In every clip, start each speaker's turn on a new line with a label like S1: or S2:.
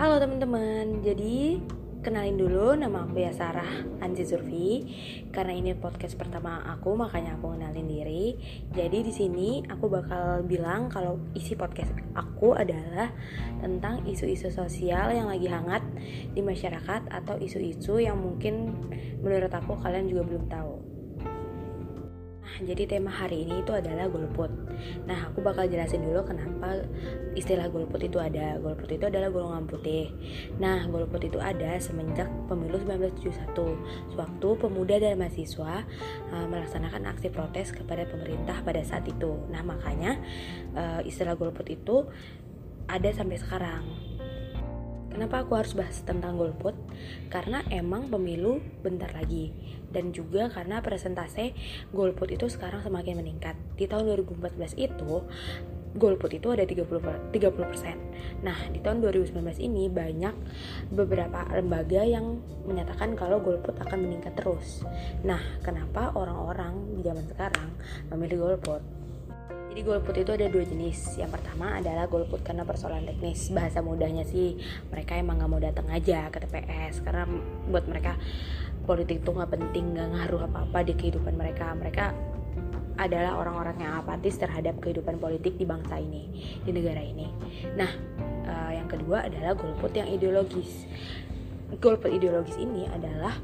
S1: Halo teman-teman, jadi kenalin dulu nama aku ya Sarah Anzi Zurfi. Karena ini podcast pertama aku, makanya aku kenalin diri. Jadi di sini aku bakal bilang kalau isi podcast aku adalah tentang isu-isu sosial yang lagi hangat di masyarakat atau isu-isu yang mungkin menurut aku kalian juga belum tahu jadi tema hari ini itu adalah golput. Nah, aku bakal jelasin dulu kenapa istilah golput itu ada. Golput itu adalah golongan putih. Nah, golput itu ada semenjak pemilu 1971, sewaktu pemuda dan mahasiswa uh, melaksanakan aksi protes kepada pemerintah pada saat itu. Nah, makanya uh, istilah golput itu ada sampai sekarang. Kenapa aku harus bahas tentang golput? Karena emang pemilu bentar lagi dan juga karena presentase golput itu sekarang semakin meningkat. Di tahun 2014 itu golput itu ada 30 30%. Nah, di tahun 2019 ini banyak beberapa lembaga yang menyatakan kalau golput akan meningkat terus. Nah, kenapa orang-orang di zaman sekarang memilih golput? Jadi golput itu ada dua jenis. Yang pertama adalah golput karena persoalan teknis. Bahasa mudahnya sih mereka emang nggak mau datang aja ke TPS karena buat mereka politik itu nggak penting, nggak ngaruh apa-apa di kehidupan mereka. Mereka adalah orang-orang yang apatis terhadap kehidupan politik di bangsa ini, di negara ini. Nah, uh, yang kedua adalah golput yang ideologis. Golput ideologis ini adalah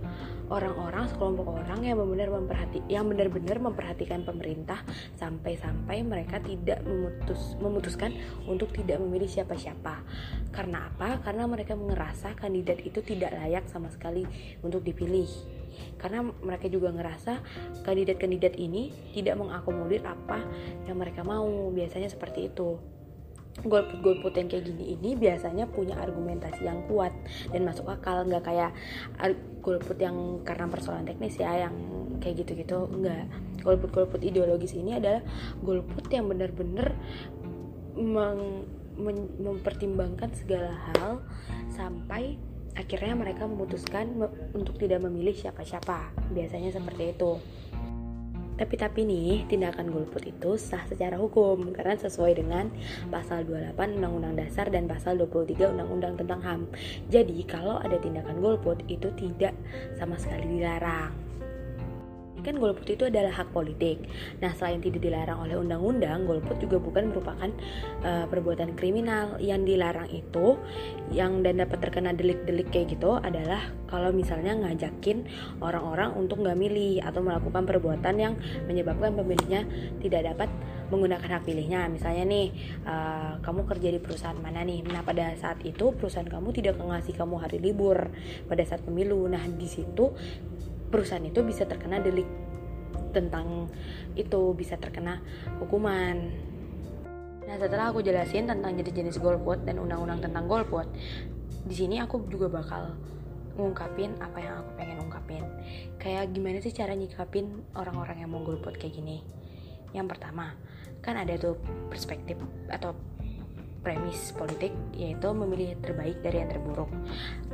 S1: orang-orang sekelompok orang yang benar-benar memperhati yang benar-benar memperhatikan pemerintah sampai-sampai mereka tidak memutus memutuskan untuk tidak memilih siapa-siapa. Karena apa? Karena mereka merasa kandidat itu tidak layak sama sekali untuk dipilih. Karena mereka juga ngerasa kandidat-kandidat ini tidak mengakomodir apa yang mereka mau. Biasanya seperti itu golput-golput yang kayak gini ini biasanya punya argumentasi yang kuat dan masuk akal. Nggak kayak golput yang karena persoalan teknis ya yang kayak gitu-gitu. Nggak. Golput-golput ideologis ini adalah golput yang benar-benar meng, mempertimbangkan segala hal sampai akhirnya mereka memutuskan untuk tidak memilih siapa-siapa. Biasanya seperti itu tapi-tapi nih, tindakan golput itu sah secara hukum karena sesuai dengan pasal 28 Undang-Undang Dasar dan pasal 23 Undang-Undang tentang HAM. Jadi, kalau ada tindakan golput itu tidak sama sekali dilarang kan golput itu adalah hak politik. Nah, selain tidak dilarang oleh undang-undang, golput juga bukan merupakan uh, perbuatan kriminal. Yang dilarang itu yang dan dapat terkena delik-delik kayak gitu adalah kalau misalnya ngajakin orang-orang untuk nggak milih atau melakukan perbuatan yang menyebabkan pemilihnya tidak dapat menggunakan hak pilihnya. Misalnya nih, uh, kamu kerja di perusahaan mana nih? Nah, pada saat itu perusahaan kamu tidak ngasih kamu hari libur pada saat pemilu. Nah, di situ perusahaan itu bisa terkena delik tentang itu bisa terkena hukuman. Nah, setelah aku jelasin tentang jenis-jenis golput dan undang-undang tentang golput, di sini aku juga bakal ngungkapin apa yang aku pengen ungkapin. Kayak gimana sih cara nyikapin orang-orang yang mau golput kayak gini? Yang pertama, kan ada tuh perspektif atau premis politik yaitu memilih terbaik dari yang terburuk.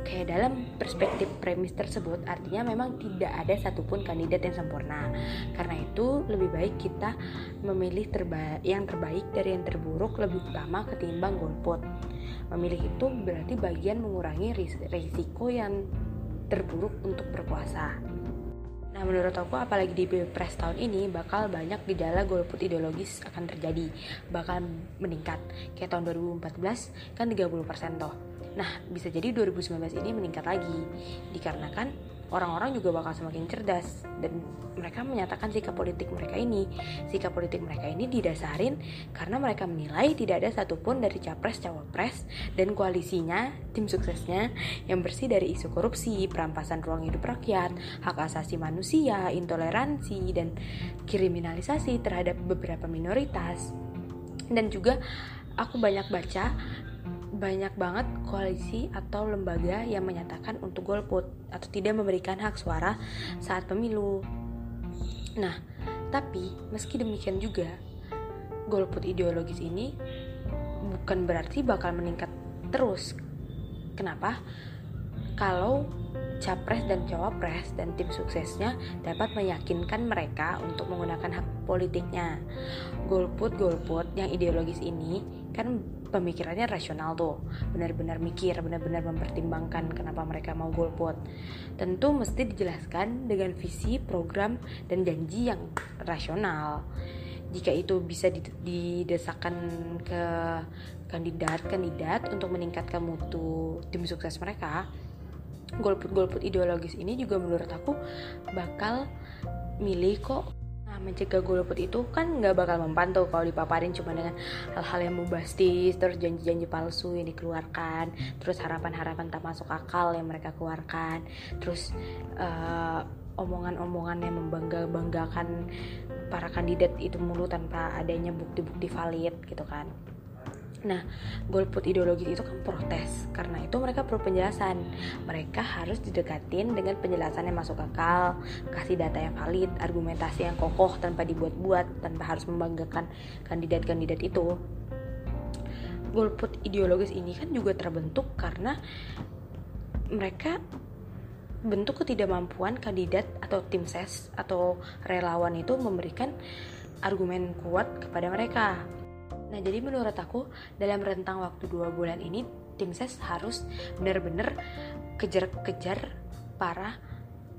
S1: Kayak dalam perspektif premis tersebut artinya memang tidak ada satupun kandidat yang sempurna. Karena itu lebih baik kita memilih terba yang terbaik dari yang terburuk lebih utama ketimbang golput. Memilih itu berarti bagian mengurangi risiko yang terburuk untuk berkuasa. Nah, menurut aku apalagi di Pilpres tahun ini bakal banyak gejala golput ideologis akan terjadi, bakal meningkat. Kayak tahun 2014 kan 30% toh. Nah, bisa jadi 2019 ini meningkat lagi dikarenakan orang-orang juga bakal semakin cerdas. Dan mereka menyatakan sikap politik mereka ini. Sikap politik mereka ini didasarin karena mereka menilai tidak ada satupun dari capres cawapres dan koalisinya tim suksesnya yang bersih dari isu korupsi perampasan ruang hidup rakyat hak asasi manusia intoleransi dan kriminalisasi terhadap beberapa minoritas. Dan juga aku banyak baca banyak banget koalisi atau lembaga yang menyatakan untuk golput atau tidak memberikan hak suara saat pemilu. Nah, tapi meski demikian juga, golput ideologis ini bukan berarti bakal meningkat terus. Kenapa? kalau capres dan cawapres dan tim suksesnya dapat meyakinkan mereka untuk menggunakan hak politiknya. Golput-golput yang ideologis ini kan pemikirannya rasional tuh, benar-benar mikir, benar-benar mempertimbangkan kenapa mereka mau golput. Tentu mesti dijelaskan dengan visi, program, dan janji yang rasional. Jika itu bisa didesakkan ke kandidat-kandidat untuk meningkatkan mutu tim sukses mereka, golput-golput ideologis ini juga menurut aku bakal milih kok. Nah mencegah golput itu kan nggak bakal mempan tuh kalau dipaparin cuma dengan hal-hal yang mubastis terus janji-janji palsu yang dikeluarkan terus harapan-harapan tak masuk akal yang mereka keluarkan terus uh, omongan-omongan yang membangga-banggakan para kandidat itu mulu tanpa adanya bukti-bukti valid gitu kan Nah, golput ideologis itu kan protes. Karena itu mereka perlu penjelasan. Mereka harus didekatin dengan penjelasan yang masuk akal, kasih data yang valid, argumentasi yang kokoh tanpa dibuat-buat, tanpa harus membanggakan kandidat-kandidat itu. Golput ideologis ini kan juga terbentuk karena mereka bentuk ketidakmampuan kandidat atau tim ses atau relawan itu memberikan argumen kuat kepada mereka Nah, jadi menurut aku dalam rentang waktu dua bulan ini tim ses harus benar-benar kejar-kejar para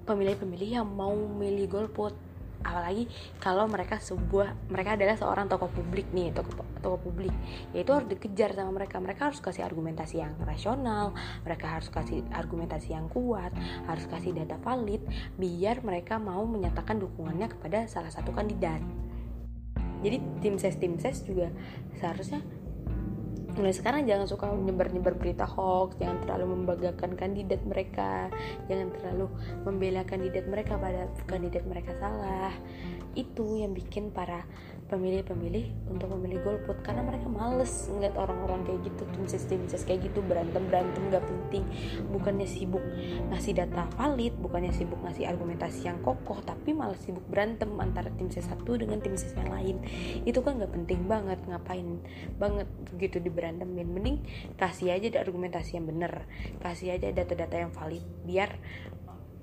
S1: pemilih-pemilih yang mau milih golput. Apalagi kalau mereka sebuah mereka adalah seorang tokoh publik nih tokoh tokoh publik. Yaitu harus dikejar sama mereka. Mereka harus kasih argumentasi yang rasional mereka harus kasih argumentasi yang kuat harus kasih data valid biar mereka mau menyatakan dukungannya kepada salah satu kandidat jadi tim ses tim ses juga seharusnya mulai sekarang jangan suka nyebar-nyebar berita hoax, jangan terlalu membanggakan kandidat mereka, jangan terlalu membela kandidat mereka pada kandidat mereka salah. Itu yang bikin para pemilih-pemilih untuk memilih golput karena mereka males ngeliat orang-orang kayak gitu tim ses tim kayak gitu berantem berantem gak penting bukannya sibuk ngasih data valid bukannya sibuk ngasih argumentasi yang kokoh tapi malah sibuk berantem antara tim ses satu dengan tim ses yang lain. Itu kan gak penting banget ngapain banget begitu diberantemin. Mending kasih aja argumentasi yang bener kasih aja data-data yang valid biar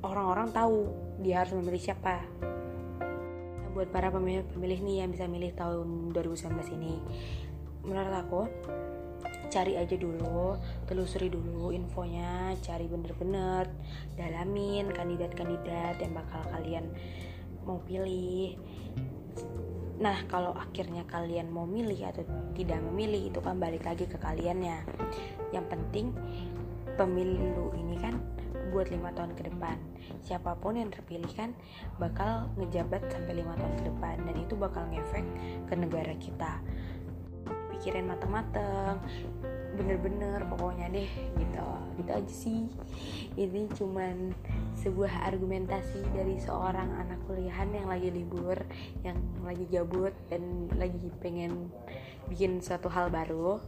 S1: orang-orang tahu dia harus memilih siapa buat para pemilih-pemilih nih yang bisa milih tahun 2019 ini. Menurut aku cari aja dulu telusuri dulu infonya cari bener-bener dalamin kandidat-kandidat yang bakal kalian mau pilih. Nah kalau akhirnya kalian mau milih atau tidak memilih itu kan balik lagi ke kaliannya. Yang penting pemilu ini kan buat lima tahun ke depan. Siapa pun yang terpilih kan bakal ngejabat sampai lima tahun ke depan dan itu bakal ngefek ke negara kita. Pikirin mateng-mateng bener-bener pokoknya deh gitu. Gitu aja sih. Ini cuman sebuah argumentasi dari seorang anak kuliahan yang lagi libur yang lagi gabut dan lagi pengen bikin suatu hal baru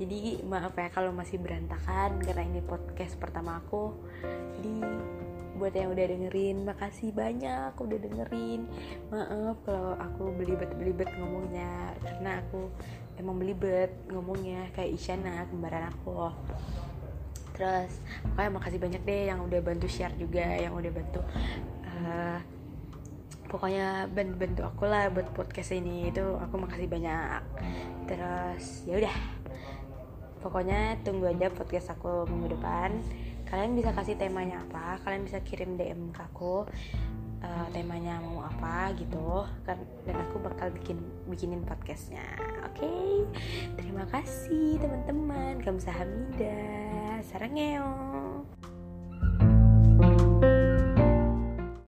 S1: jadi maaf ya kalau masih berantakan karena ini podcast pertama aku. Jadi buat yang udah dengerin makasih banyak udah dengerin. Maaf kalau aku belibet-belibet ngomongnya karena aku emang belibet ngomongnya kayak Isyana kembaran aku. Terus pokoknya makasih banyak deh yang udah bantu share juga yang udah bantu uh, pokoknya bantu aku lah buat podcast ini. Itu aku makasih banyak. Terus ya udah pokoknya tunggu aja podcast aku minggu depan. Kalian bisa kasih temanya apa? Kalian bisa kirim DM ke aku uh, temanya mau apa gitu. Kan dan aku bakal bikin bikinin podcastnya. Oke? Okay? terima kasih teman-teman. Kamsahamnida sarangeo